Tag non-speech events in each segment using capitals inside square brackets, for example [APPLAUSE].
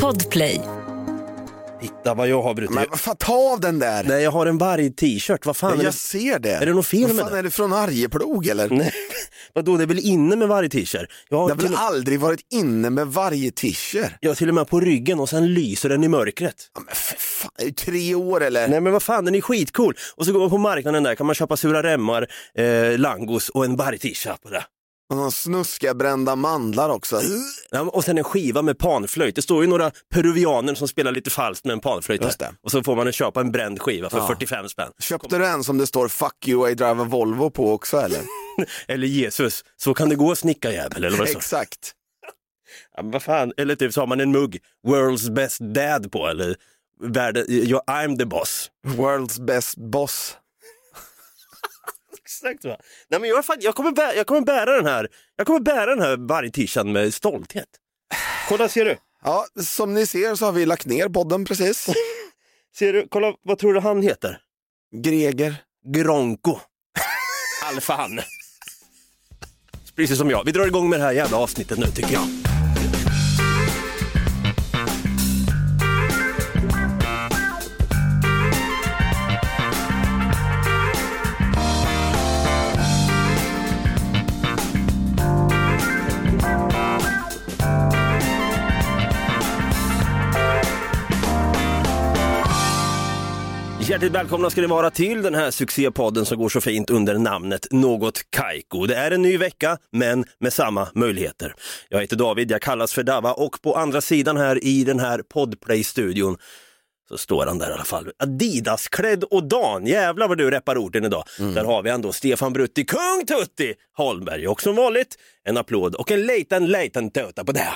Podplay. Titta vad jag har brutit. Men vad fan, ta av den där! Nej, jag har en varg-t-shirt. Vad fan Ja, är jag det? ser det. Är det något fel Vad med fan, det? är det från Arjeplog eller? Nej, [LAUGHS] vadå, det är väl inne med varg-t-shirt? Jag har, Det har väl aldrig varit inne med varje t-shirt? jag har till och med på ryggen och sen lyser den i mörkret. Ja, men för fan, är det tre år eller? Nej men vad fan, den är skitcool. Och så går man på marknaden där kan man köpa sura remmar, eh, langos och en varg-t-shirt på det. Och snuskiga brända mandlar också. Ja, och sen en skiva med panflöjt. Det står ju några peruvianer som spelar lite falskt med en panflöjt. Och så får man köpa en bränd skiva för Ja. 45 spänn. Köpte du en som det står 'fuck you I drive a Volvo' på också eller? [LAUGHS] Eller Jesus, så kan det gå snickarjävel eller vad står. Exakt. Ja, vad fan, eller typ så har man en mugg, world's best dad på eller världen, I'm the boss. World's best boss. Exakt va. Nej men jag, fan, jag, kommer bära, jag kommer bära den här, jag kommer bära den här vargtishan med stolthet. Kolla ser du, Ja, som ni ser så har vi lagt ner podden precis. [LAUGHS] ser du, kolla vad tror du han heter? Greger. Gronko. [LAUGHS] Alfahanne. Precis som jag. Vi drar igång med det här jävla avsnittet nu tycker jag. Hjärtligt välkomna ska ni vara till den här succépodden som går så fint under namnet Något Kaiko. Det är en ny vecka, men med samma möjligheter. Jag heter David, jag kallas för Dava och på andra sidan här i den här Podplay-studion så står han där i alla fall. Adidas-klädd och Dan, jävlar vad du reppar orden idag. Där har vi ändå Stefan Brutti, kung Tutti Holmberg och som vanligt en applåd och en liten, liten tuta på det.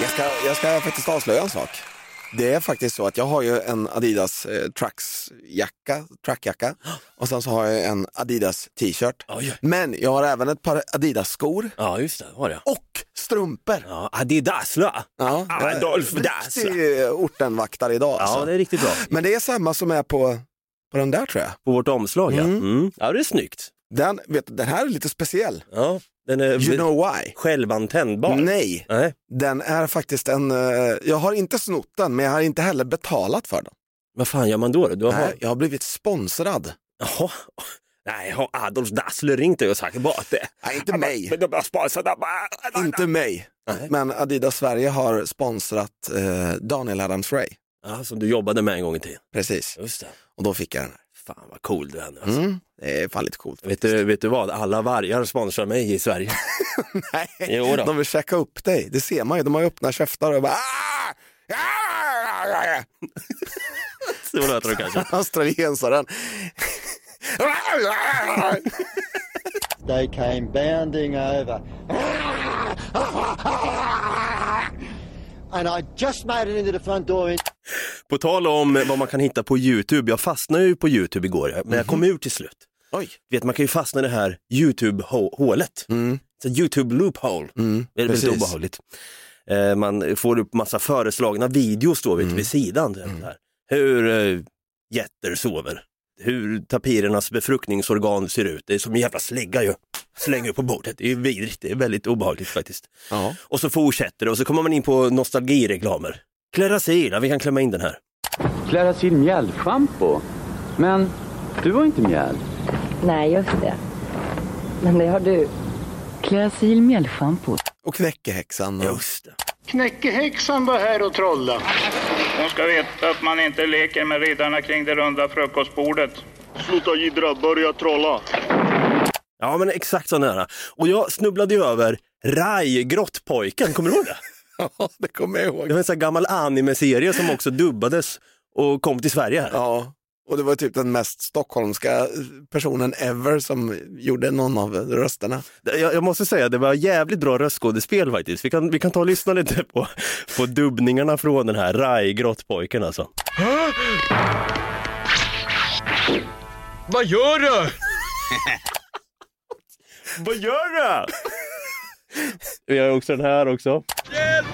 Jag ska, jag ska faktiskt avslöja en sak. Det är faktiskt så att jag har ju en Adidas eh, trackjacka [GASPS] och sen så har jag en Adidas t-shirt. Oj. Men jag har även ett par Adidas-skor Ja, just det, har jag. och strumpor. Ja, Adidas, va? Ja, jag är Adolf Dassler. Riktig eh, ortenvaktare idag. Ja, Alltså. det är riktigt bra. Men det är samma som är på, på den där tror jag. På vårt omslag, ja. Mm. Mm. Ja, det är snyggt. Den, vet, du, den här är lite speciell. Ja, den är You know why? självantändbar. Nej, Nej. den är faktiskt en, eh, jag har inte snott den men jag har inte heller betalat för den. Vad fan gör man då? då? Du har... Nej, jag har blivit sponsrad. Jaha. Nej, har Adolf Dassler ringt dig och sagt att det... Nej, inte mig. Men de har sponsrat. Inte mig. Nej. Men Adidas Sverige har sponsrat eh, Daniel Adams-Ray. Ja, som du jobbade med en gång i tiden. Precis, Just det. och då fick jag den här. Fan vad cool du är nu alltså. Mm, det är fan lite coolt. Vet, du, vet du vad? Alla vargar sponsrar mig i Sverige. [LAUGHS] Nej, Jo då. de vill checka upp dig. Det ser man ju. De har ju öppna käftar och bara! Så låter [LAUGHS] det kanske. Australiensaren. They came bounding over. [LAUGHS] And I just made it into the front door. In- På tal om vad man kan hitta på YouTube. Jag fastnade ju på YouTube igår, men jag kom ut till slut. Oj. vet, man kan ju fastna i det här YouTube-hålet. Mm. Så YouTube loophole. Mm, det är väldigt precis. obehagligt. Eh, man får upp massa föreslagna videos då vet, Mm. vid sidan. så Här. Hur eh, getter sover. Hur tapirernas befruktningsorgan ser ut. Det är som en jävla slägga ju. Slänger upp på bordet. Det är vidrigt. Det är väldigt obehagligt faktiskt. Ja. Och så fortsätter det och så kommer man in på nostalgireklamer. Clarasil, ja, vi kan klämma in den här. Clarasil mjällschampo. Men du har inte mjäll. Nej, just det. Men det har du. Clarasil mjällschampo. Och knäckehäxan. Och... Just det. Knäckehäxan var här och trolla. Hon ska veta att man inte leker med riddarna kring det runda frukostbordet. Sluta jiddra, börja trolla. Ja men exakt så nära. Och jag snubblade ju över Rai, Grottpojken, kommer du ihåg det? [LAUGHS] Ja, det kommer jag Det ihåg. var en sån här gammal anime-serie som också dubbades och kom till Sverige här. Ja, och det var typ den mest stockholmska personen ever som gjorde någon av rösterna. Jag, jag måste säga, det var jävligt bra röstskådespel faktiskt. Vi kan, vi kan ta och lyssna lite på, på dubbningarna från den här Rai, Grottpojken alltså. Vad gör du? [LAUGHS] Vad gör du? Vi har också den här också.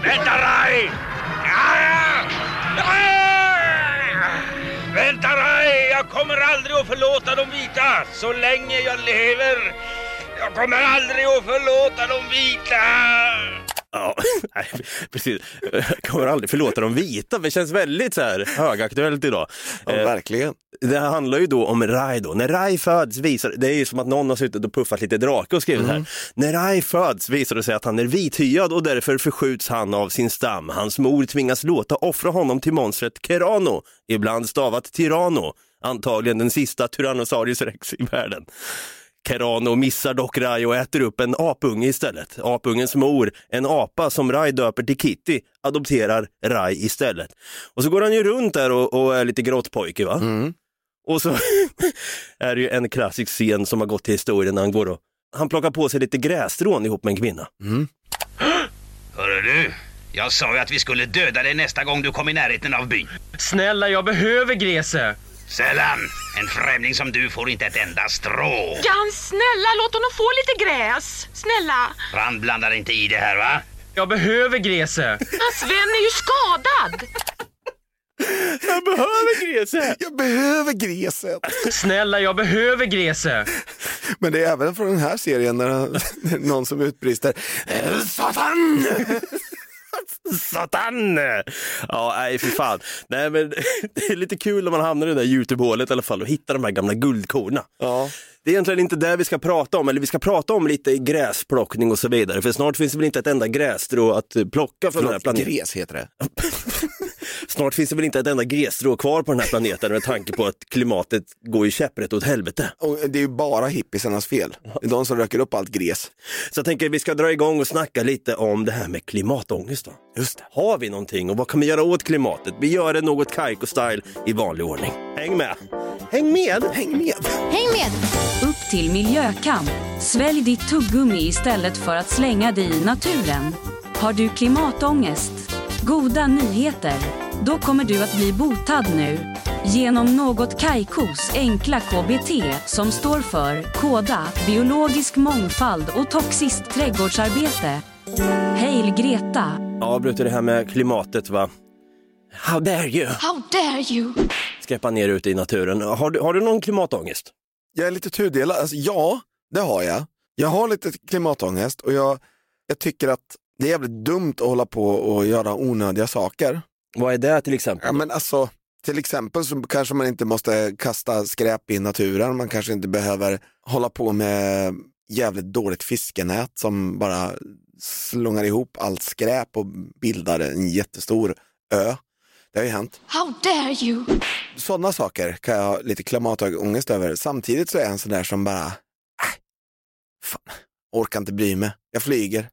Vänta Rai! Ah! Vänta Rai! Jag kommer aldrig att förlåta de vita så länge jag lever. Jag kommer aldrig att förlåta de vita. Ja, [LAUGHS] nej, precis. Jag kommer aldrig förlåta de vita, för det känns väldigt så här högaktuellt idag. Ja, Eh, verkligen. Det handlar ju då om Rai då. När Rai föds visar, det är ju som att någon har suttit och puffat lite drake och skrivit här. När Rai föds visar det sig att han är vithyad och därför förskjuts han av sin stam. Hans mor tvingas låta offra honom till monstret Kerano, ibland stavat Tyranno, antagligen den sista Tyrannosaurus rex i världen. Kerano missar dock Rai och äter upp en apunge istället. Apungens mor, en apa som Rai döper till Kitty, adopterar Rai istället. Och så går han ju runt där och, och är lite grottpojke va? Och så [LAUGHS] är det ju en klassisk scen som har gått till historien när han går och han plockar på sig lite grässtrån ihop med en kvinna. Hörru du, jag sa ju att vi skulle döda dig nästa gång du kom i närheten av byn. Snälla, jag behöver Grese. Sällan. En främling som du får inte ett enda strå. Jan, snälla låt honom få lite gräs. Snälla. Rand blandar inte i det här va? Jag behöver Grese. Hans vän är ju skadad. Jag behöver gräset! Jag behöver gräset. Snälla, jag behöver Grese. Men det är även från den här serien när när [LAUGHS] någon som utbrister "Eh, Satan! [LAUGHS] Satan! Ja, nej för fan. Nej, men [LAUGHS] det är lite kul när man hamnar i det där Youtube-hålet i alla fall och hittar de här gamla guldkorna. Ja. Det är egentligen inte det vi ska prata om, eller vi ska prata om lite gräsplockning och så vidare, för snart finns det väl inte ett enda grässtrå att plocka från den här Förlåt, planeten. gräs heter det. [LAUGHS] Snart finns det väl inte ett enda grässtrå kvar på den här planeten med tanke på att klimatet går ju käpprätt åt helvete. Och det är ju bara hippisarnas fel. Det är de som röker upp allt gräs. Så jag tänker att vi ska dra igång och snacka lite om det här med klimatångest. Då. Just det. Har vi någonting och vad kan vi göra åt klimatet? Vi gör det något Kaiko-style i vanlig ordning. Häng med! Häng med! Häng med! Häng med! Upp till miljökamp. Svälj ditt tuggummi istället för att slänga det i naturen. Har du klimatångest? Goda nyheter. Då kommer du att bli botad nu. Genom något Kaikos enkla KBT som står för KODA, biologisk mångfald och toxiskt trädgårdsarbete. Hail Greta! Avbryter det här med klimatet va? How dare you! How dare you! Skräpa ner ute i naturen. Har du, har du någon klimatångest? Jag är lite tudelad. Alltså, ja, det har jag. Jag har lite klimatångest och jag, jag tycker att det är jävligt dumt att hålla på och göra onödiga saker. Vad är det till exempel? Ja, men alltså, till exempel så kanske man inte måste kasta skräp i naturen. Man kanske inte behöver hålla på med jävligt dåligt fiskenät som bara slungar ihop allt skräp och bildar en jättestor ö. Det har ju hänt. How dare you! Sådana saker kan jag ha lite klimatångest över. Samtidigt så är jag en sån där som bara, äh, fan, orkar inte bry mig. Jag flyger.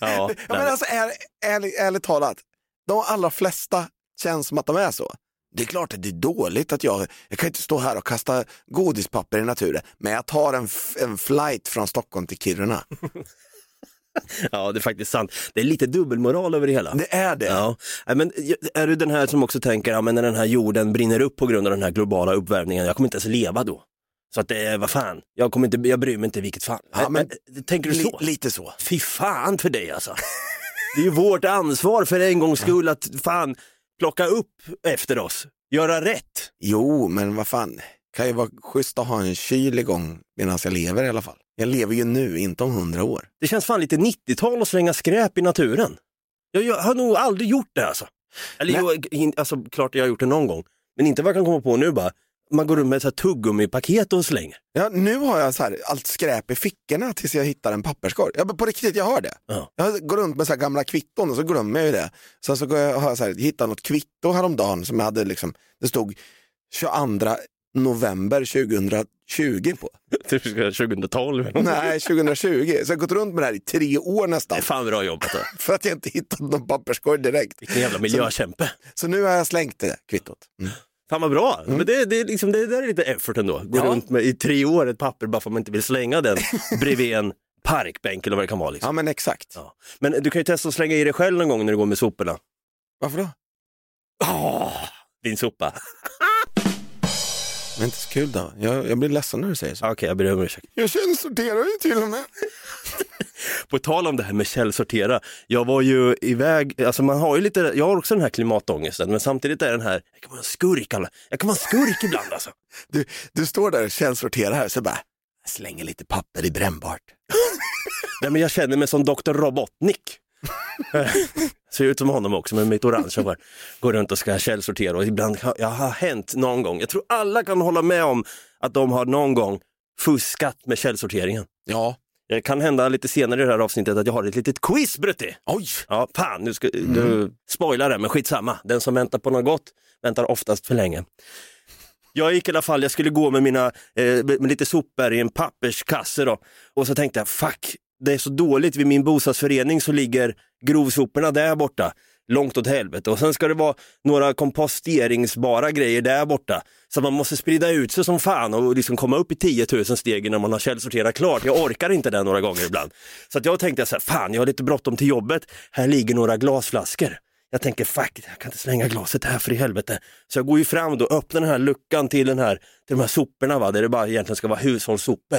Ja, [LAUGHS] men alltså, är, ärligt, ärligt talat, de allra flesta känns som att de är så. Det är klart att det är dåligt att jag, jag kan inte stå här och kasta godispapper i naturen, men jag tar en, en flight från Stockholm till Kiruna. [LAUGHS] ja, det är faktiskt sant. Det är lite dubbelmoral över det hela. Det är det. Ja, men är du den här som också tänker, ja, men när den här jorden brinner upp på grund av den här globala uppvärmningen, jag kommer inte ens leva då. Så att det vad fan, jag, kommer inte, jag bryr mig inte i vilket fall. Ja, men- Äh, tänker du så? Li, lite så. Fy fan för dig alltså. Det är ju vårt ansvar för en gångs skull att fan plocka upp efter oss, göra rätt. Jo, men vad fan, kan ju vara schysst att ha en kyl igång medan jag lever i alla fall. Jag lever ju nu, inte om hundra år. Det känns fan lite 90-tal att slänga skräp i naturen. Jag, jag har nog aldrig gjort det alltså. Eller jo, in, alltså, klart jag har gjort det någon gång. Men inte vad jag kan komma på nu bara. Man går runt med så här tuggummi-paket och slänger. Ja, nu har jag så här, allt skräp i fickorna tills jag hittar en papperskorg. Ja, men på riktigt, jag har det. Ja. Jag går runt med så här gamla kvitton och så glömmer jag ju det. Sen så går jag, har jag så här, hittat något kvitto häromdagen som jag hade liksom, det stod 22 november 2020 på. [LAUGHS] 2012. Nej, 2020. Så jag har gått runt med det här i tre år Det nästan. är fan bra jobbat. [LAUGHS] För att jag inte hittat någon papperskorg direkt. Vilken jävla miljökämpe. Så nu har jag slängt det kvittot. Mm. Fan vad bra. Men det, det, är liksom, det där är lite effort ändå. Gå Ja. runt med i tre år ett papper bara för att man inte vill slänga den [LAUGHS] bredvid en parkbänk eller vad det kan vara. Liksom. Ja, men exakt. Ja. Men du kan ju testa att slänga i dig själv någon gång när du går med soporna. Varför då? Åh, din sopa. Men inte så kul då. Jag, jag blir ledsen när du säger så. Okej, jag ber om ursäkt. Jag källsorterar ju till och med. På tal om det här med källsortera, jag var ju iväg, alltså man har ju lite, jag har också den här klimatångesten, men samtidigt är den här, jag kan vara en skurk, alla. jag kan vara en skurk ibland alltså. [LAUGHS] Du, du står där och källsorterar här så bara, slänger lite papper i brännbart. [LAUGHS] Nej, men jag känner mig som Dr. Robotnik. [LAUGHS] Ser ut som honom också med mitt orangea hår. Går runt och ska källsortera och ibland jag har hänt någon gång. Jag tror alla kan hålla med om att de har någon gång fuskat med källsorteringen. Ja. Det kan hända lite senare i det här avsnittet att jag har ett litet quiz Brutti. Oj! Ja, fan, nu ska du spoilar det, men skitsamma. Den som väntar på något gott väntar oftast för länge. Jag gick i alla fall, jag skulle gå med mina, eh, med lite sopor i en papperskasse då. Och så tänkte jag, fuck, det är så dåligt vid min bostadsförening så ligger grovsoporna där borta. Långt åt helvete. Och sen ska det vara några komposteringsbara grejer där borta. Så man måste sprida ut sig som fan och liksom komma upp i 10 000 steg innan man har källsorterat klart. Jag orkar inte det några gånger ibland. Så jag tänkte så här, fan jag har lite bråttom till jobbet. Här ligger några glasflaskor. Jag tänker fuck, jag kan inte slänga glaset här för i helvete. Så jag går ju fram och öppnar den här luckan till, den här, till de här soporna va, där det bara egentligen ska vara hushållssopor.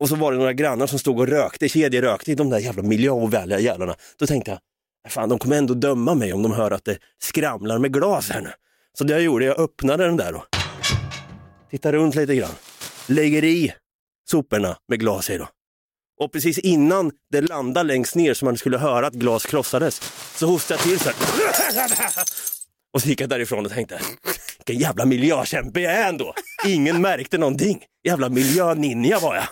Och så var det några grannar som stod och rökte, kedjerökte i de där jävla miljöovänliga jävlarna. Då tänkte jag, fan de kommer ändå döma mig om de hör att det skramlar med glas här nu. Så det jag gjorde, jag öppnade den där och tittade runt lite grann. Lägger i soporna med glas i då. Och precis innan det landade längst ner så man skulle höra att glas krossades så hostade jag till så här. Och så gick jag därifrån och tänkte, vilken jävla miljökämpe jag är ändå. Ingen märkte någonting. Jävla miljöninja var jag.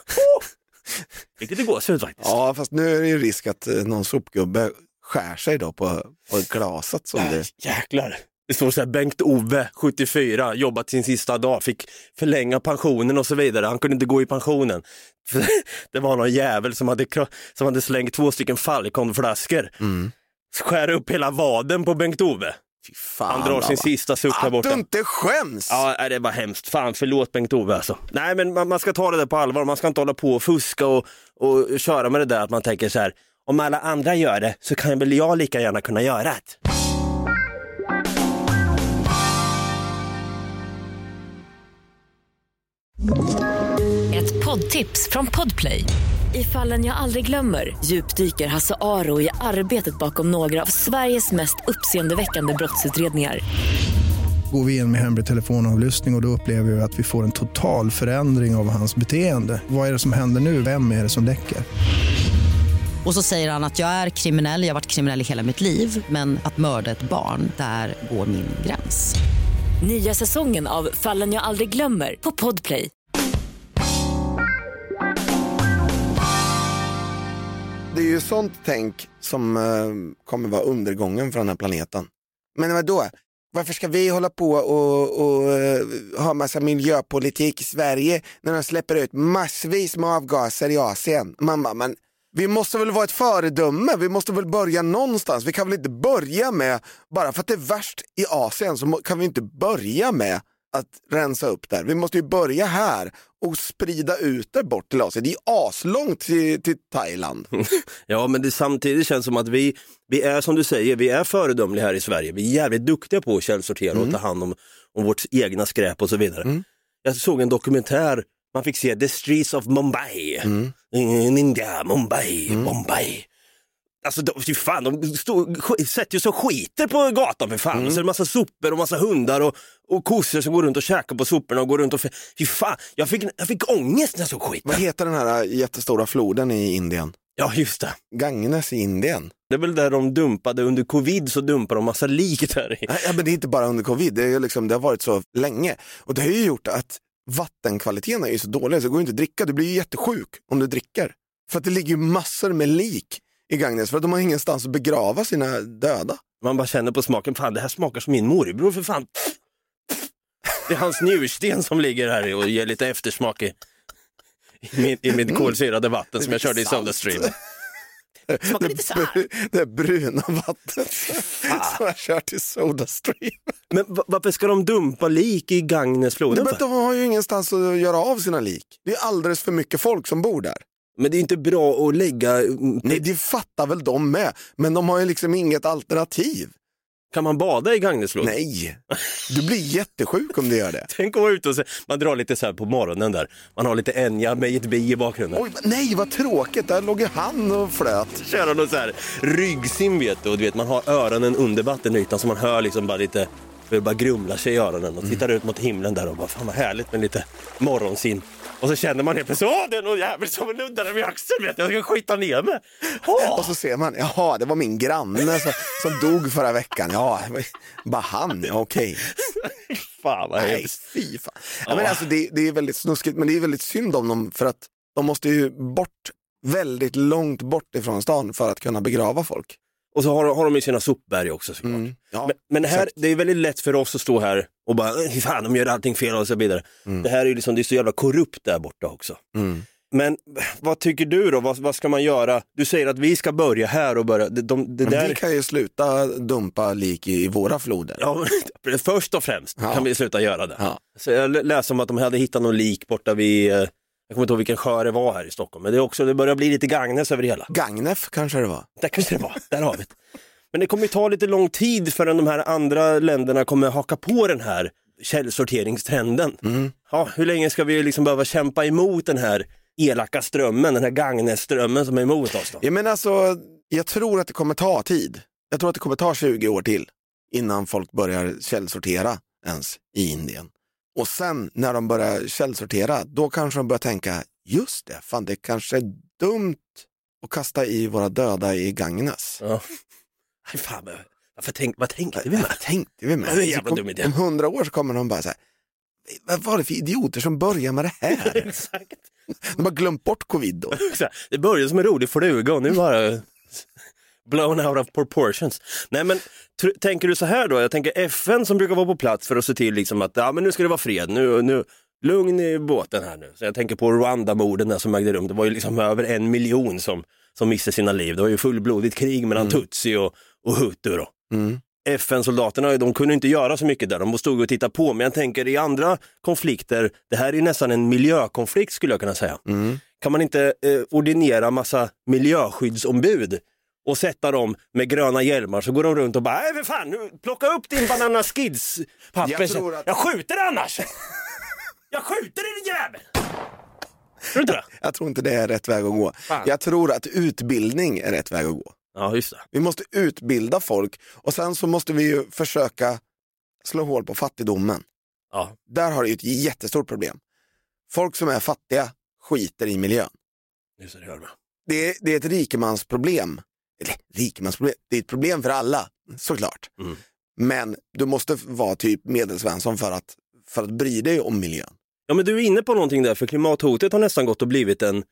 Fick lite gåshud faktiskt. Ja, fast nu är det ju risk att eh, någon sopgubbe skär sig då på, på glaset. Som det... Jäklar. Det står så här, Bengt-Ove, 74, jobbat sin sista dag, fick förlänga pensionen och så vidare. Han kunde inte gå i pensionen. [LAUGHS] Det var någon jävel som hade, som hade slängt två stycken Falcon-flaskor. Skär upp hela vaden på Bengt-Ove. Fan, Han drar sin sista suck Att borta. du inte skäms! Ja, det var hemskt. Fan, förlåt Bengt-Ove alltså. Nej, men man, man ska ta det där på allvar. Man ska inte hålla på och fuska och, och köra med det där att man tänker så här, om alla andra gör det så kan väl jag lika gärna kunna göra det. Ett poddtips från Podplay. I fallen jag aldrig glömmer djupdyker Hasse Aro i arbetet bakom några av Sveriges mest uppseendeväckande brottsutredningar. Går vi in med hemlig telefonavlyssning och, och då upplever vi att vi får en total förändring av hans beteende. Vad är det som händer nu? Vem är det som läcker? Och så säger han att jag är kriminell, jag har varit kriminell i hela mitt liv men att mörda ett barn, där går min gräns. Nya säsongen av Fallen jag aldrig glömmer på Podplay. Det är ju sånt tänk som eh, kommer vara undergången för den här planeten. Men vadå? Varför ska vi hålla på och, och eh, ha massa miljöpolitik i Sverige när de släpper ut massvis med avgaser i Asien? Mamma, men vi måste väl vara ett föredöme? Vi måste väl börja någonstans? Vi kan väl inte börja med, bara för att det är värst i Asien så kan vi inte börja med att rensa upp där. Vi måste ju börja här och sprida ut det bort till Asien. Det är aslångt till, till Thailand. [LAUGHS] Ja, men det samtidigt känns som att vi, vi är som du säger, vi är föredömliga här i Sverige. Vi är jävligt duktiga på att källsortera och ta hand om, om vårt egna skräp och så vidare. Jag såg en dokumentär, man fick se The Streets of Mumbai. In India, Mumbai, Mumbai. Alltså de, fy fan, de stod, sätter ju så skiter på gatan för fan. Och så är det massa sopor och massa hundar och, och kossor som går runt och käkar på soporna och går runt och... Fy fan, jag fick, jag fick ångest när jag såg skiten. Vad heter den här jättestora floden i Indien? Ja, just det. Ganges i Indien. Det är väl där de dumpade under covid så dumpade de massa lik där i. Nej, men det är inte bara under covid, det, är liksom, det har varit så länge. Och det har ju gjort att vattenkvaliteten är ju så dålig så det går inte att dricka. Du blir ju jättesjuk om du dricker. För att det ligger ju massor med lik i Gagnes för att de har ingenstans att begrava sina döda. Man bara känner på smaken, fan det här smakar som min morbror för fan. Det är hans njursten som ligger här och ger lite eftersmak i, i, min, i mitt kolsyrade vatten som jag körde i Sodastream. Smakar lite så här. Det bruna vattnet som jag kört i Sodastream. Men va- varför ska de dumpa lik i Gagnesfloden Men de har ju ingenstans att göra av sina lik. Det är alldeles för mycket folk som bor där. Men det är inte bra att lägga... Nej, det fattar väl de med. Men de har ju liksom inget alternativ. Kan man bada i Gagnesfloden? Nej, du blir jättesjuk om du gör det. [LAUGHS] Tänk att vara ute och se, man drar lite så här på morgonen där. Man har lite Enya med ett bi i bakgrunden. Oj, nej, vad tråkigt. Där låg ju han och flöt. köra någon så här ryggsim vet du och du vet man har öronen under vattenytan så man hör liksom bara lite börjar bara grumla sig i öronen och tittar ut mot himlen där och bara, fan vad härligt med lite morgonsin. Och så känner man helt plötsligt, åh det är någon jävel som nuddar vid axeln, vet jag, jag ska skita ner mig. Åh! Och så ser man, jaha det var min granne som, som dog förra veckan. Ja, det bara han, okej. Fan vad Nej, fy fan. Ja, men alltså, det, det är väldigt snuskigt, men det är väldigt synd om dem för att de måste ju bort väldigt långt bort ifrån stan för att kunna begrava folk. Och så har, har de ju sina sopberg också såklart. Mm, ja, men men här, exakt. det är väldigt lätt för oss att stå här och bara, "Fy fan de gör allting fel och så vidare. Det här är liksom, det är så jävla korrupt där borta också. Mm. Men vad tycker du då? Vad, vad ska man göra? Du säger att vi ska börja här och börja. De, de, det där... Vi kan ju sluta dumpa lik i, i våra floder. Ja, men först och främst Ja. kan vi sluta göra det. Ja. Så jag lä- läste om att de hade hittat någon lik borta vid, eh, jag kommer inte ihåg vilken sjö det var här i Stockholm, men det, är också, det börjar bli lite Gagnef över det hela. Gagnef kanske det var. Där kanske det var, där har vi det. Men det kommer ju ta lite lång tid förrän de här andra länderna kommer haka på den här källsorteringstrenden. Mm. Ja, hur länge ska vi liksom behöva kämpa emot den här elaka strömmen, den här Gagnef-strömmen som är emot oss då? Ja, men alltså, jag tror att det kommer ta tid. Jag tror att det kommer ta 20 år till innan folk börjar källsortera ens i Indien. Och sen när de börjar källsortera, då kanske de börjar tänka, just det, fan det kanske är dumt att kasta i våra döda i Gagnes. Ja. [LAUGHS] Aj, fan, varför tänk, vad tänkte vi med? Vad tänkte vi med? Det är en jävla Så dum idé. Om hundra år så kommer de bara så här, vad var det för idioter som började med det här? [LAUGHS] Exakt. De har glömt bort covid då. [LAUGHS] Det började som en rolig fluga och nu bara blown out of proportions. Nej men tänker du så här då, jag tänker FN som brukar vara på plats för att se till liksom att ja, men nu ska det vara fred, nu, nu, lugn i båten här nu. Så jag tänker på Rwanda-morden som ägde rum, det var ju liksom över en miljon som, som miste sina liv. Det var ju fullblodigt krig mellan tutsi och, och hutu då. Mm. FN-soldaterna de kunde inte göra så mycket där, de stod och tittade på. Men jag tänker i andra konflikter, det här är nästan en miljökonflikt skulle jag kunna säga. Mm. Kan man inte eh, ordinera massa miljöskyddsombud och sätta dem med gröna hjälmar så går de runt och bara, nej för fan, nu, plocka upp din banana skids papper. Jag tror att- jag skjuter annars! jag skjuter din jävel! Tror du inte det? Jag tror inte det är rätt väg att gå. Fan. Jag tror att utbildning är rätt väg att gå. Ja, just det. Vi måste utbilda folk och sen så måste vi ju försöka slå hål på fattigdomen. Ja. Där har det ju ett jättestort problem. Folk som är fattiga skiter i miljön. Just det, det. Det är, det är ett rikemansproblem. Eller rikemansproblem, det är ett problem för alla såklart. Mm. Men du måste vara typ medelsvensson för att, för att bry dig om miljön. Ja men du är inne på någonting där, för klimathotet har nästan gått och blivit en,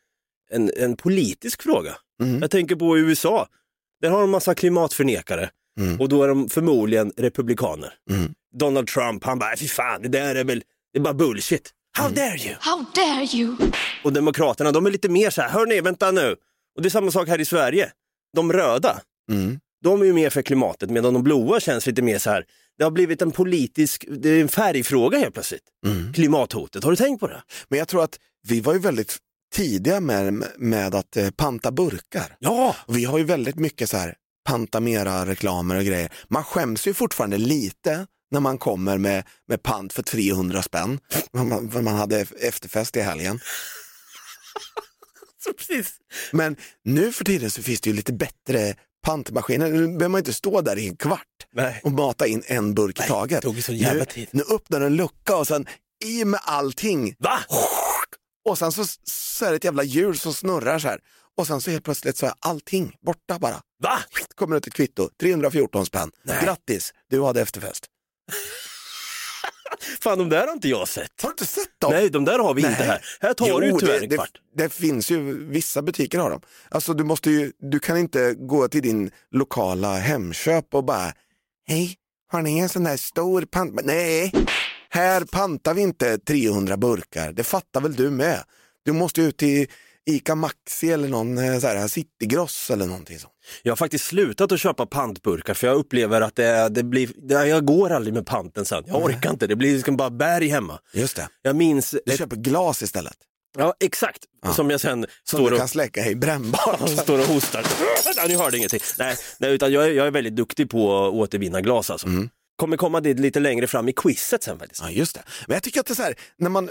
en, en politisk fråga. Mm. Jag tänker på USA, där har de massa klimatförnekare Mm. och då är de förmodligen republikaner. Mm. Donald Trump, han bara, fy fan, det där är väl, det är bara bullshit. How Mm. dare you? How dare you? Och Demokraterna, de är lite mer så här, hörni, vänta nu. Och det är samma sak här i Sverige. De röda, Mm. de är ju mer för klimatet, medan de blåa känns lite mer så här, det har blivit en politisk, det är en färgfråga helt plötsligt. Mm. Klimathotet, har du tänkt på det? Men jag tror att vi var ju väldigt tidiga med, med att eh, panta burkar. Ja! Och vi har ju väldigt mycket så här Pantamera-reklamer och grejer. Man skäms ju fortfarande lite när man kommer med, med pant för 300 spänn. Man, man, man hade efterfest i helgen. [LAUGHS] Precis. Men nu för tiden så finns det ju lite bättre pantmaskiner. Nu behöver man inte stå där i en kvart Nej. och mata in en burk i taget. det tog ju så jävla nu, tid. nu öppnar en lucka och sen i med allting. Va? [LAUGHS] Och sen så, så är det ett jävla hjul som snurrar så här. Och sen så helt plötsligt så är allting borta bara. Va? Kommer ut ett kvitto, 314 spänn. Nej. Grattis, du hade efterfest. Fan, de där har inte jag sett. Har du inte sett dem? Nej, de där har vi inte Nej. här. Här tar du Jo, tyvärr det, en det, kvart. det finns ju, vissa butiker har dem. Alltså du måste ju, du kan inte gå till din lokala Hemköp och bara, hej, har ni en sån där stor pant? Nej, här pantar vi inte 300 burkar, det fattar väl du med. Du måste ut till Ica Maxi eller någon eh, så här, Citygross eller någonting sånt. Jag har faktiskt slutat att köpa pantburkar för jag upplever att det, det blir, det, jag går aldrig med panten sen. Jag orkar inte, det blir liksom bara berg hemma. Just det. Jag minns, Du ett, köper glas istället. ja exakt, Ja. som jag sen Som står du och, kan släcka i brännbart. [LAUGHS] står och hostar. Vänta, ni hörde ingenting. Nej, nej utan jag, är, jag är väldigt duktig på att återvinna glas alltså. Mm. Kommer komma dit lite längre fram i quizet sen faktiskt. Ja, just det. Men jag tycker att det är så här, när man,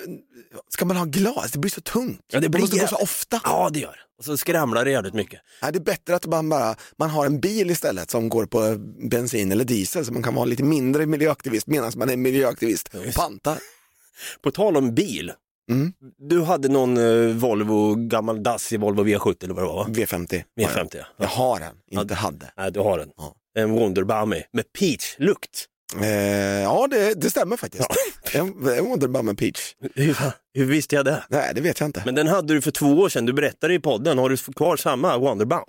ska man ha glas? Det blir så tungt. Ja, det man blir måste gå så ofta. Ja, det gör Och så skramlar det jävligt mycket. Nej, det är bättre att man bara man har en bil istället som går på bensin eller diesel så man kan vara lite mindre miljöaktivist medan man är miljöaktivist och pantar. På tal om bil. Mm. Du hade någon eh, Volvo, gammal dassig Volvo V70 eller vad det var va? V50. V50 ja. Jag har den, inte hade. Nej, du har den. En Wonderbummy med peach-lukt. Eh, ja, det, det stämmer faktiskt. [LAUGHS] En, en Wonderbar med peach. Hur, hur visste jag det? Nej, det vet jag inte. Men den hade du för två år sedan, du berättade i podden. Har du kvar samma Wonderbum?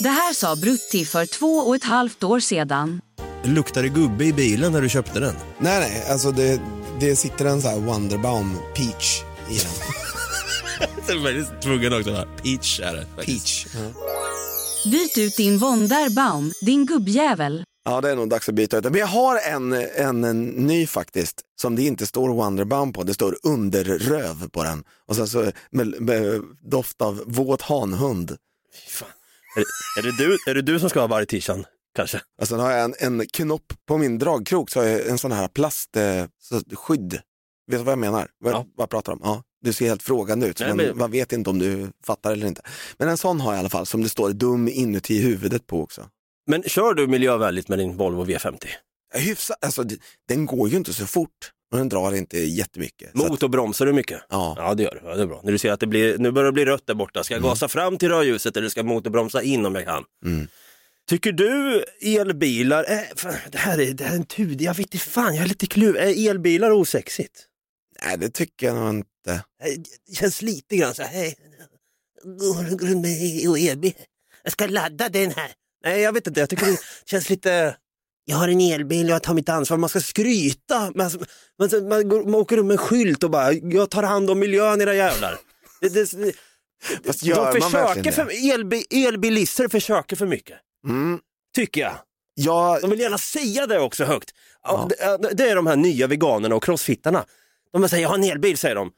Det här sa Brutti för två och ett halvt år sedan. Luktar det gubbe i bilen när du köpte den? Nej, nej, alltså det, det sitter en sån här Wonderbaum peach i den. [LAUGHS] Jag är tvungen också. Va? Peach är det. Peach. Byt ut din Wonderbaum, din gubbjävel. Ja, det är nog dags att byta ut den. Men jag har en, en, en ny faktiskt, som det inte står Wonderbaum på. Det står underröv på den. Och sen så med, med doft av våt hanhund. Är, är, det du, är det du som ska ha varje t-shirt kanske? Och sen har jag en, en knopp på min dragkrok, så har jag en sån här plastskydd. Vet du vad jag menar? Vad, vad jag pratar om? Ja. Du ser helt frågande ut, Nej, man, men- man vet inte om du fattar eller inte. Men en sån har jag i alla fall, som det står dum inuti huvudet på också. Men kör du miljövänligt med din Volvo V50? Hyfsat, alltså den går ju inte så fort och den drar inte jättemycket. Så att- Motorbromsar du mycket? Ja. ja, det gör du. Ja, det är bra. När du ser att det blir, nu börjar det bli rött där borta, ska jag gasa fram till rödljuset eller ska jag motorbromsa in om jag kan? Mm. Tycker du elbilar, är, fan, det, här är, det här är en tud, jag vet inte fan, jag är lite kluven. Är elbilar osexigt? Nej, det tycker jag nog inte. Det känns lite grann så här, hej, går runt med elbil, jag ska ladda den här. Nej, jag vet inte, jag tycker det känns lite, jag har en elbil, jag tar mitt ansvar, man ska skryta. Man, man, man, man åker runt med en skylt och bara, jag tar hand om miljön era jävlar. Det, det, Fast de gör försöker för, elbi, elbilister försöker för mycket, Mm. tycker jag. Ja, De vill gärna säga det också högt. Ja. Det, det är de här nya veganerna och crossfittarna. De säger, jag har en elbil, säger de.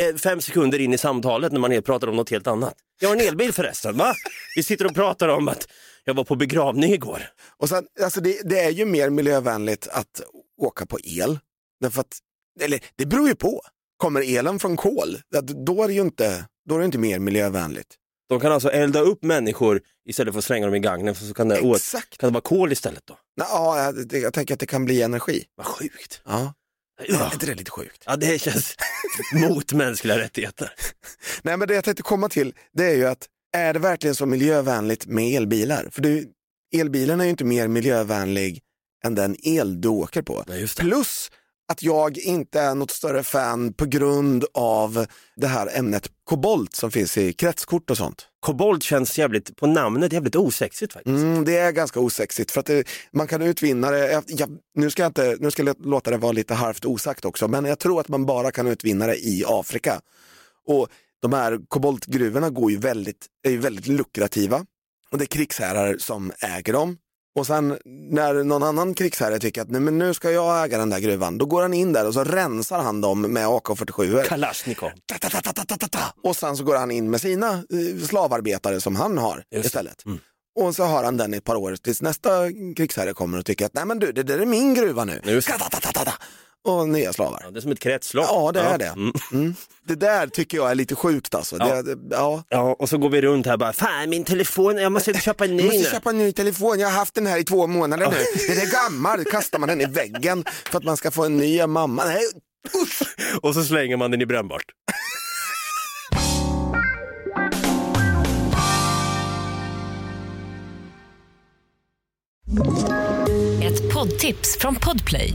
Eh, Fem sekunder in i samtalet när man helt pratar om något helt annat. Jag har en elbil förresten, va? Vi sitter och pratar om att jag var på begravning igår. Och sen, alltså det, det är ju mer miljövänligt att åka på el. Därför att, eller det beror ju på. Kommer elen från kol, då är det ju inte, då är det inte mer miljövänligt. De kan alltså elda upp människor istället för att slänga dem i gagnen, så kan det, Exakt. kan det vara kol istället då? Ja, jag, jag tänker att det kan bli energi. Vad sjukt. Ja. Är inte det lite sjukt? Ja, det känns [LAUGHS] mot mänskliga rättigheter. [LAUGHS] Nej, men det jag tänkte komma till, det är ju att är det verkligen så miljövänligt med elbilar? För du, elbilen är ju inte mer miljövänlig än den el du åker på. Plus att jag inte är något större fan på grund av det här ämnet kobolt som finns i kretskort och sånt. Kobolt känns jävligt, på namnet jävligt osexigt faktiskt. Mm, det är ganska osexigt för att det, man kan utvinna det, jag, jag, nu, ska jag inte, nu ska jag låta det vara lite halvt osagt också, men jag tror att man bara kan utvinna det i Afrika. Och de här koboltgruvorna går ju väldigt, är ju väldigt lukrativa och det är krigsherrar som äger dem. Och sen när någon annan krigsherre tycker att nej, men nu ska jag äga den där gruvan, då går han in där och så rensar han dem med AK47. Kalashnikov. Och sen så går han in med sina eh, slavarbetare som han har istället. Och så har han den i ett par år tills nästa krigsherre kommer och tycker att nej men du, det där är min gruva nu. Och nya slavar. Ja, det är som ett kretslopp. Ja, det är Ja. det. Mm. Mm. Det där tycker jag är lite sjukt alltså. Ja. Det, ja. Ja, och så går vi runt här bara, fan min telefon, jag måste köpa en ny Jag måste nu. köpa en ny telefon, jag har haft den här i två månader nu. Den är gammal, kastar man den i väggen för att man ska få en ny mamma. Nej, usch! Och så slänger man den i brännbart. Ett poddtips från Podplay.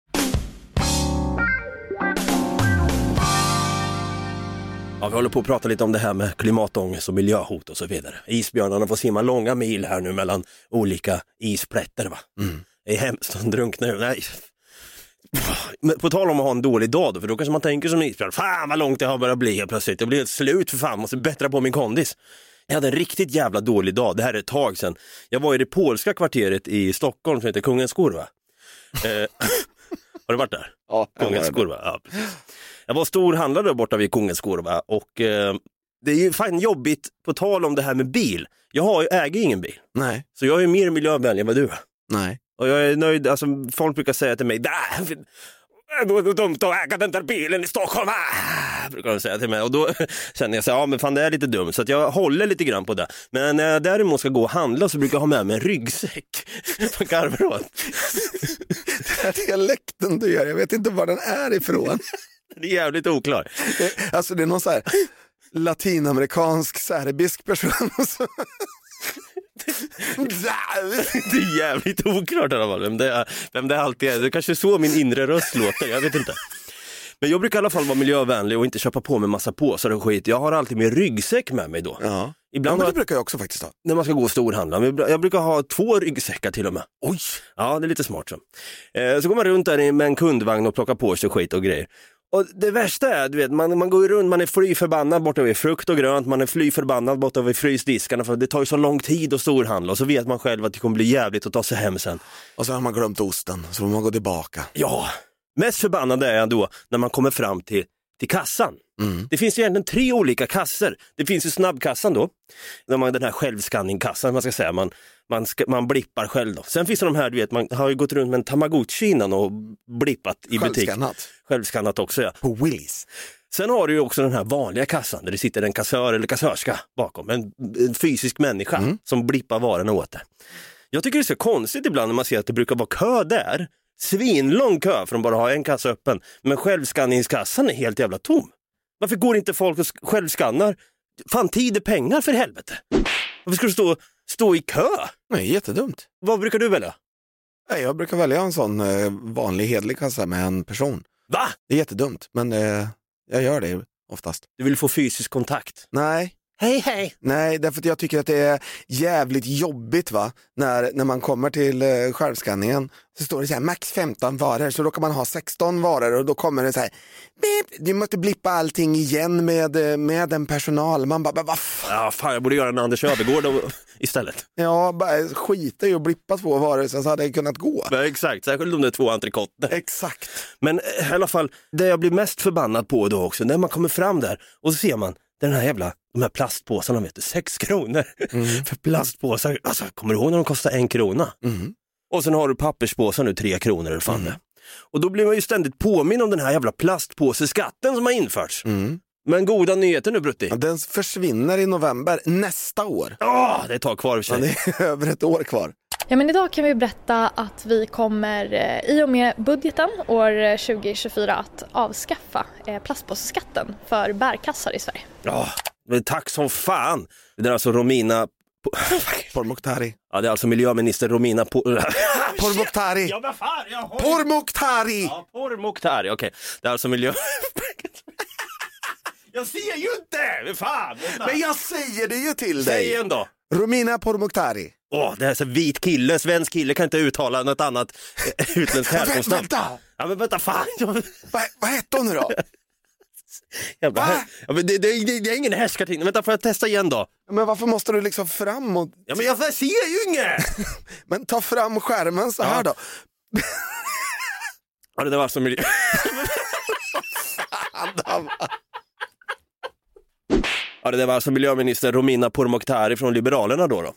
Ja, vi håller på att prata lite om det här med klimatångest och miljöhot och så vidare. Isbjörnarna får simma långa mil här nu mellan olika isplätter. Va? Det är hemskt, de drunknar ju. Nej. Men på tal om att ha en dålig dag då, för då kanske man tänker som isbjörn, fan vad långt det har börjat bli helt plötsligt, jag blir helt slut för fan, måste bättra på min kondis. Jag hade en riktigt jävla dålig dag, det här är ett tag sedan. Jag var i det polska kvarteret i Stockholm som heter Kungens Kurva. Eh, [LAUGHS] har du varit där? Ja, Kungens Kurva, ja precis. Jag var storhandlare där borta vid Kungens Kurva och eh, det är ju fan jobbigt på tal om det här med bil. Jag har, äger ingen bil, Nej, så jag är mer miljövänlig än vad du är. nej. Och jag är nöjd, alltså folk brukar säga till mig, "Där, det var dumt att äga den där bilen i Stockholm, ah!" brukar de säga till mig. Och då [LAUGHS] känner jag så här, ja men fan det är lite dumt, så att jag håller lite grann på det. Men när jag däremot ska gå och handla så brukar jag ha med mig en ryggsäck. Du åt? Den här dialekten du gör, jag vet inte var den är ifrån. [LAUGHS] Det är jävligt oklar. Alltså det är någon så här latinamerikansk serbisk person. [LAUGHS] Det är jävligt oklart i alla fall vem det, är, vem det alltid är. Det kanske är så min inre röst låter, jag vet inte. Men jag brukar i alla fall vara miljövänlig och inte köpa på mig massa påsar och skit. Jag har alltid min ryggsäck med mig då. Ja. Ja, Ibland men har det brukar jag också faktiskt ha. när man ska gå och storhandla. Men Jag brukar ha två ryggsäckar till och med. Oj! Ja, det är lite smart så. Eh, så går man runt där med en kundvagn och plockar på sig skit och grejer. Och det värsta är, du vet, man, man går runt, man är fly förbannad borta vid frukt och grönt, man är fly förbannad borta vid frysdiskarna för det tar ju så lång tid att storhandla och så vet man själv att det kommer bli jävligt att ta sig hem sen. Och så har man glömt osten, så får man gå tillbaka. Ja, mest förbannad är jag då när man kommer fram till, till kassan. Mm. Det finns ju egentligen tre olika kassor. Det finns ju snabbkassan då, den här självskanningkassan, man ska säga, man, man, ska, man blippar själv då. Sen finns det de här, du vet, man har ju gått runt med en tamagotchi innan och blippat i butik. Självskannat. Självskannat också ja. På Willys. Sen har du ju också den här vanliga kassan där det sitter en kassör eller kassörska bakom, en, en fysisk människa Mm. som blippar varorna åt det. Jag tycker det är så konstigt ibland när man ser att det brukar vara kö där, svinlång kö för att bara ha en kassa öppen, men självskanningskassan är helt jävla tom. Varför går inte folk och sk- självskannar? Fan tid är pengar för helvete. Varför ska du stå, stå i kö? Nej, jättedumt. Vad brukar du välja? Nej, jag brukar välja en sån eh, vanlig hedlig kassa med en person. Va? Det är jättedumt, men eh, jag gör det oftast. Du vill få fysisk kontakt? Nej, Hej hej! Nej, därför att jag tycker att det är jävligt jobbigt va? När, när man kommer till eh, självskanningen så står det så här max 15 varor så då kan man ha 16 varor och då kommer det så här beep, du måste blippa allting igen med, eh, med en personal. Man bara, "Men vad fan? Ja, fan, jag borde göra en Anders Öfvergård och- [LAUGHS] istället. Ja, bara skita i att blippa två varor sen så hade det kunnat gå. Ja, exakt, särskilt om det är två entrecoter. Exakt. Men eh, i alla fall, det jag blir mest förbannad på då också, när man kommer fram där och så ser man den här jävla, de här plastpåsarna, vet du, sex kronor [LAUGHS] för plastpåsar. Alltså, kommer du ihåg när de kostade en krona? Mm. Och sen har du papperspåsar nu, tre kronor eller fan det. Och då blir man ju ständigt påminn om den här jävla plastpåseskatten som har införts. Men goda nyheter nu Brutti. Ja, den försvinner i november nästa år. Åh, det är ett tag kvar i och för Ja, sig. det är [LAUGHS] över ett år kvar. Ja, men idag kan vi berätta att vi kommer eh, i och med budgeten år eh, 2024 att avskaffa eh, plastpåseskatten för bärkassar i Sverige. Ja, men tack som fan. Det är alltså Romina... Pourmokhtari. [LAUGHS] Ja, det är alltså miljöminister Romina... Po- [LAUGHS] Pourmokhtari. Ja, jag har... Pourmokhtari! Ja, Pourmokhtari, okej. Det är alltså miljö... [LAUGHS] jag ser ju inte! Fan! Men jag säger det ju till Säg dig. igen då. Romina Pourmokhtari. Åh, det är så vit kille, svensk kille kan inte uttala något annat eh, utländskt [LAUGHS] härkomstnamn. Vänta! Ja, men vänta, fan! [LAUGHS] Jag- Vad, vad hette hon nu då? Jävla, Va? ja, men det, det, det, det är ingen härskarting. Vänta, får jag testa igen då? Men varför måste du liksom framåt? Ja, men jag ser ju inget! [LAUGHS] Men ta fram skärmen så här då. Ja, det där var alltså miljö... Ja, det där var alltså miljöminister Romina Pourmokhtari från Liberalerna då. då.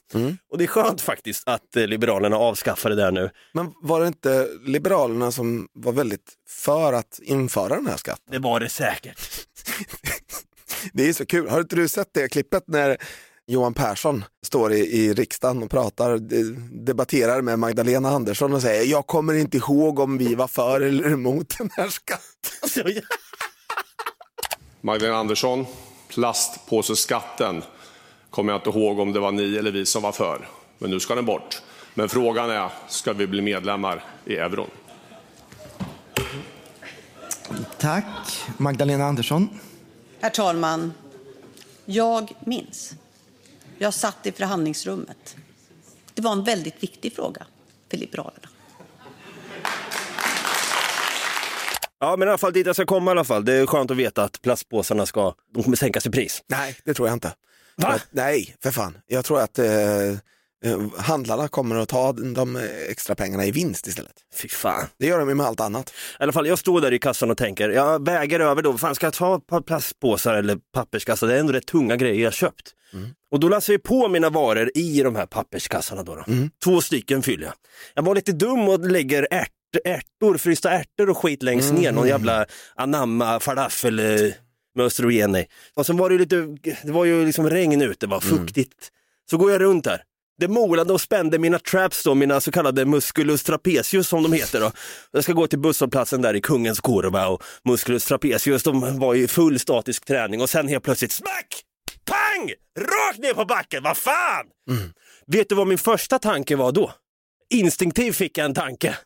Och det är skönt faktiskt att eh, Liberalerna avskaffade det där nu. Men var det inte Liberalerna som var väldigt för att införa den här skatten? Det var det säkert. [LAUGHS] Det är så kul. Har inte du sett det klippet när Johan Persson står i, i riksdagen och pratar, de- debatterar med Magdalena Andersson och säger jag kommer inte ihåg om vi var för eller emot den här skatten. [LAUGHS] Magdalena Andersson, plastpåseskatten kommer jag inte ihåg om det var ni eller vi som var för. Men nu ska den bort. Men frågan är, ska vi bli medlemmar i euron? Tack. Magdalena Andersson. Herr talman, jag minns. Jag satt i förhandlingsrummet. Det var en väldigt viktig fråga för Liberalerna. Ja, men i alla fall dit jag ska komma i alla fall. Det är skönt att veta att plastpåsarna ska, de kommer sänkas i pris. Nej, det tror jag inte. Va? Jag, nej, för fan. Jag tror att eh, eh, handlarna kommer att ta de extra pengarna i vinst istället. Fy fan. Det gör de ju med allt annat. I alla fall, jag står där i kassan och tänker, jag väger över då, fan ska jag ta ett par plastpåsar eller papperskassar? Det är ändå rätt tunga grejer jag köpt. Och då lassar jag på mina varor i de här papperskassarna då. då. Två stycken fyller jag. Jag var lite dum och lägger ärt, ärtor, frysta ärtor och skit längst ner, någon jävla anamma falafel eh, med östrogen. Och sen var det ju lite, det var ju liksom regn ute, det var fuktigt. Så går jag runt där. Det molade och spände mina traps då, mina så kallade musculus trapezius som de heter då. Jag ska gå till busshållplatsen där i Kungens Kurva och musculus trapezius, de var i full statisk träning och sen helt plötsligt smack! Pang! Rakt ner på backen, vad fan! Vet du vad min första tanke var då? Instinktivt fick jag en tanke.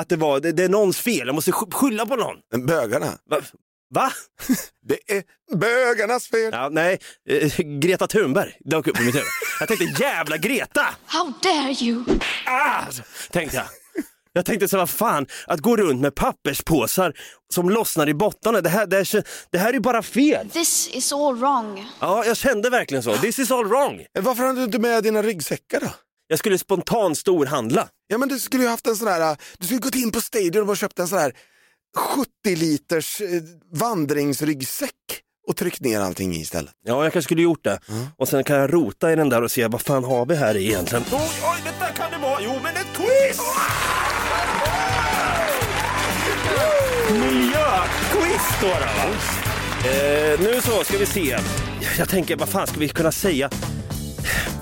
Att det var, det, det är någons fel, jag måste sk- skylla på någon. Bögarna? Va? Va? [LAUGHS] Det är bögarnas fel. Ja, nej, eh, Greta Thunberg dök upp i mitt huvud. Jag tänkte jävla Greta! How dare you? Ah! Tänkte jag. Jag tänkte så vad fan, att gå runt med papperspåsar som lossnar i bottnarna, det här, det, här, det här är ju bara fel. This is all wrong. Ja, jag kände verkligen så. This is all wrong. Varför hade du inte med dina ryggsäckar då? Jag skulle spontant storhandla. Ja men du skulle ju haft en sån här, du skulle gått in på Stadium och köpt en sån här 70 liters eh, vandringsryggsäck och tryckt ner allting i istället. Ja, jag kanske skulle gjort det. Och sen kan jag rota i den där och se vad fan har vi här egentligen. Oj, oj, detta kan det vara. Jo, men ett quiz! Miljöquiz står det va? Eh, nu så ska vi se. Jag tänker, vad fan ska vi kunna säga?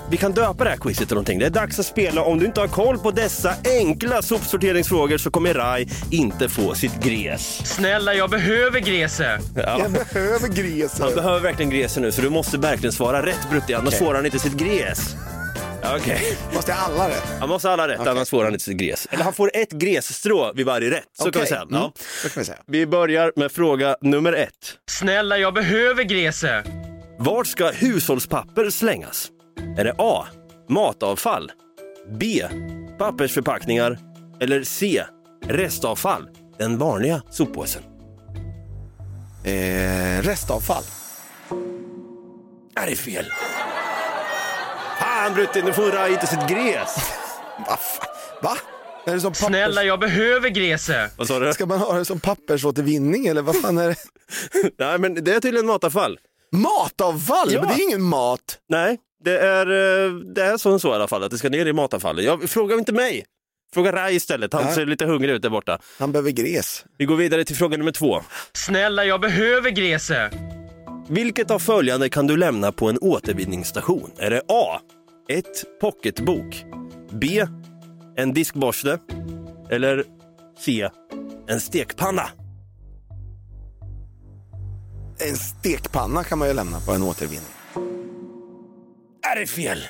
Vi kan döpa det här quizet till någonting. Det är dags att spela. Om du inte har koll på dessa enkla sopsorteringsfrågor så kommer Rai inte få sitt gräs. Snälla, jag behöver gräset. Ja. Jag behöver gräs. Han behöver verkligen gräset nu så du måste verkligen svara rätt Brutti, annars Okej. får han inte sitt gräs. Okej. Måste jag alla rätt? Han måste alla rätt, annars får han inte sitt gräs. Eller han får ett grässtrå vid varje rätt. Så kan vi säga. Mm, Ja. Så kan vi säga. Vi börjar med fråga nummer ett. Snälla, jag behöver gräset. Vart ska hushållspapper slängas? Är det A. Matavfall? B. Pappersförpackningar? Eller C. Restavfall? Den vanliga soppåsen. Eh, restavfall. Är det fel? Fan Brutti, nu får Rai inte sitt gräs. [LAUGHS] Va? Va? Är det som pappers... Snälla, jag behöver gräset. Vad sa du? Ska man ha det som pappersåtervinning eller vad fan är det? [LAUGHS] Nej, men det är tydligen matavfall. Matavfall? Ja. Men det är ingen mat. Nej, det är, eh, det är så, så i alla fall, att det ska ner i matavfallet. Jag, fråga inte mig. Fråga Rai istället, han Ja. ser lite hungrig ut där borta. Han behöver gräs. Vi går vidare till fråga nummer två. Snälla, jag behöver gräset. Vilket av följande kan du lämna på en återvinningsstation? Är det A. Ett pocketbok. B. En diskborste. Eller C. En stekpanna. En stekpanna kan man ju lämna på en återvinning. Är det fel? Eh,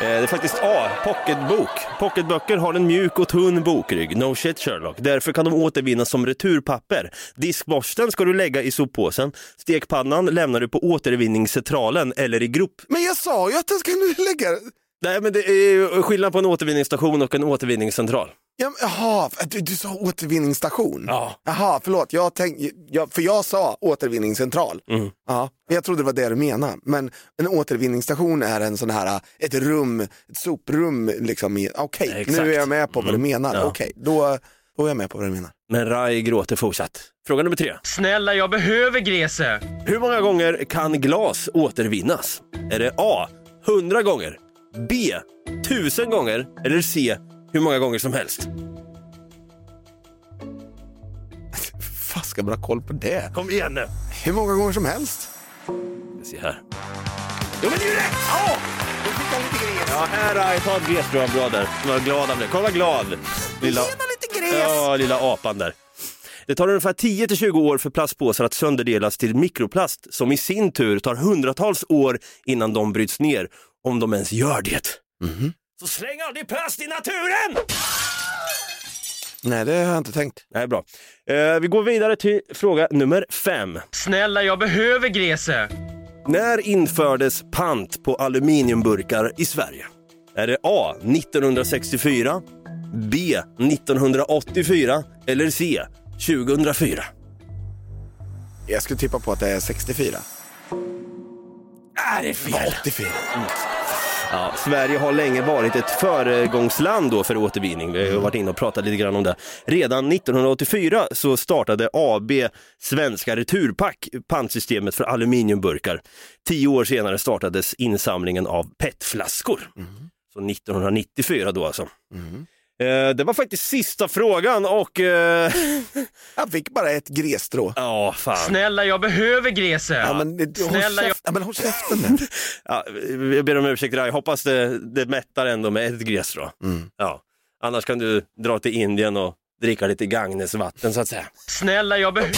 Det är faktiskt A. Pocketbok. Pocketböcker har en mjuk och tunn bokrygg. No shit Sherlock. Därför kan de återvinnas som returpapper. Diskborsten ska du lägga i soppåsen. Stekpannan lämnar du på återvinningscentralen eller i grop. Men jag sa ju att ska nu lägga... Nej, men det är skillnad på en återvinningsstation och en återvinningscentral. Ja, Jaha, du, du sa återvinningsstation? Ja. Jaha, förlåt. Jag tänk, jag, för jag sa återvinningscentral. Mm. Ja, jag trodde det var det du menade. Men en återvinningsstation är en sån här, ett rum, ett soprum. Liksom Okej, Exakt. nu är jag med på vad du Mm. menar. Ja. Okej, då, då är jag med på vad du menar. Men Rai gråter fortsatt. Fråga nummer tre. Snälla, jag behöver gräset. Hur många gånger kan glas återvinnas? Är det A. 100 gånger? B. 1000 gånger? Eller C. Hur många gånger som helst? [LAUGHS] Fan, ska man ha koll på det? Kom igen nu. Hur många gånger som helst. Ser här. Jo men det är ju rätt! Ja! Ja, här ta ett gräs bra, bra där. Var glad av det. Kolla vad glad. Lilla... lite gräs! Ja, lilla apan där. Det tar ungefär 10-20 år för plastpåsar att sönderdelas till mikroplast som i sin tur tar hundratals år innan de bryts ner, om de ens gör det. Så släng aldrig plast i naturen! Nej, det har jag inte tänkt. Nej, bra. Eh, vi går vidare till fråga nummer fem. Snälla, jag behöver gräset. När infördes pant på aluminiumburkar i Sverige? Är det A. 1964, B. 1984 eller C. 2004? Jag skulle tippa på att det är 64. Är det fel? 84. Ja, Sverige har länge varit ett föregångsland då för återvinning. Vi har varit inne och pratat lite grann om det. Redan 1984 så startade AB Svenska Returpack pantsystemet för aluminiumburkar. Tio år senare startades insamlingen av PET-flaskor. Så 1994 då alltså. Eh, Det var faktiskt sista frågan och... eh, [LAUGHS] Han fick bara ett grässtrå. Ja, fan. Snälla, jag behöver gräset. Ja, men, Snälla, jag... ja, men håll käften nu. [LAUGHS] Ja, jag ber om ursäkt, jag hoppas det, det mättar ändå med ett grässtrå. Ja. Annars kan du dra till Indien och dricka lite Gagnes vatten så att säga. Snälla, jag behöver...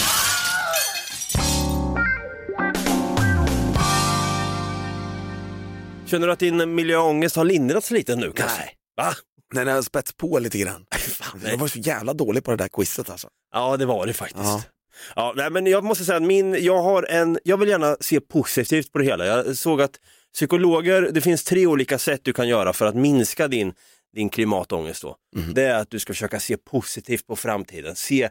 Känner du att din miljöångest har lindrats lite nu kanske? Nej. Va? Nej, den har spets på lite grann. [LAUGHS] Jag var så jävla dålig på det där quizet alltså. Ja, det var det faktiskt. Ja. Ja. nej, men jag måste säga att min, jag har en, jag vill gärna se positivt på det hela. Jag såg att psykologer, det finns tre olika sätt du kan göra för att minska din, din klimatångest. Då. Det är att du ska försöka se positivt på framtiden, se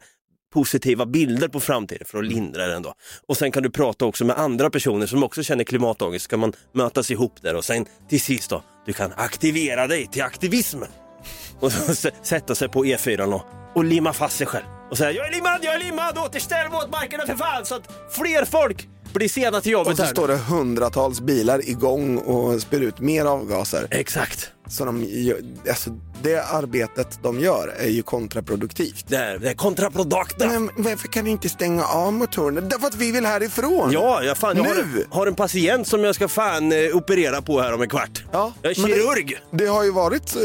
positiva bilder på framtiden för att lindra den då. Och sen kan du prata också med andra personer som också känner klimatångest, ska man mötas ihop där och sen till sist då, du kan aktivera dig till aktivismen. Och sätta sig på E4 och, och limma fast sig själv. Och säga jag är limmad, jag är limmad, återställ våtmarkerna för fan så att fler folk blir sena till jobbet Och så här. står det hundratals bilar igång och spyr ut mer avgaser. Exakt. Så de, alltså, det arbetet de gör är ju kontraproduktivt. Det är, det är kontraprodukta. Men varför kan ni inte stänga av motorn? Därför att vi vill härifrån. Ja, jag, fan, jag har, Nu! har en patient som jag ska fan eh, operera på här om en kvart. Ja, Jag är men det- kirurg. Det har ju varit eh,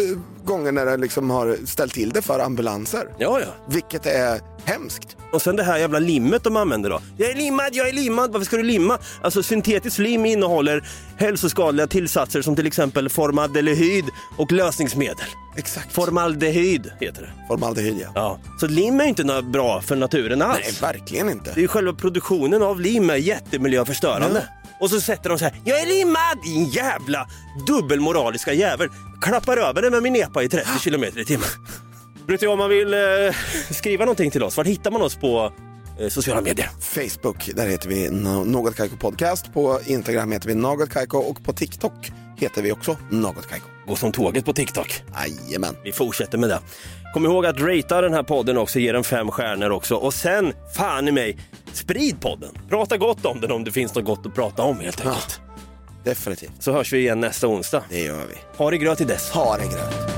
gånger när det liksom har ställt till det för ambulanser. Ja, ja. Vilket är hemskt. Och sen det här jävla limmet de använder då. Jag är limmad, jag är limmad, varför ska du limma? Alltså syntetiskt lim innehåller hälsoskadliga tillsatser som till exempel formaldehyd och lösningsmedel. Exakt. Formaldehyd heter det. Formaldehyd ja. Ja. Så lim är inte något bra för naturen alls. Nej, verkligen inte. Det är ju själva produktionen av lim är jättemiljöförstörande. Och så sätter de så här, jag är limmad! Din jävla dubbelmoraliska jävel. Klappar över den med min epa i 30 kilometer i timmen. Du om man vill eh, skriva någonting till oss, var hittar man oss på eh, sociala medier? Facebook, där heter vi No- Något Kaiko Podcast. På Instagram heter vi Något Kaiko och på TikTok heter vi också Något Kaiko. Gå som tåget på TikTok. Jajamän. Vi fortsätter med det. Kom ihåg att ratea den här podden också, ge den fem stjärnor också. Och sen, fan i mig, sprid podden. Prata gott om den om det finns något gott att prata om helt enkelt. Definitivt. Så hörs vi igen nästa onsdag. Det gör vi. Ha det gröt till dess. Ha det grönt.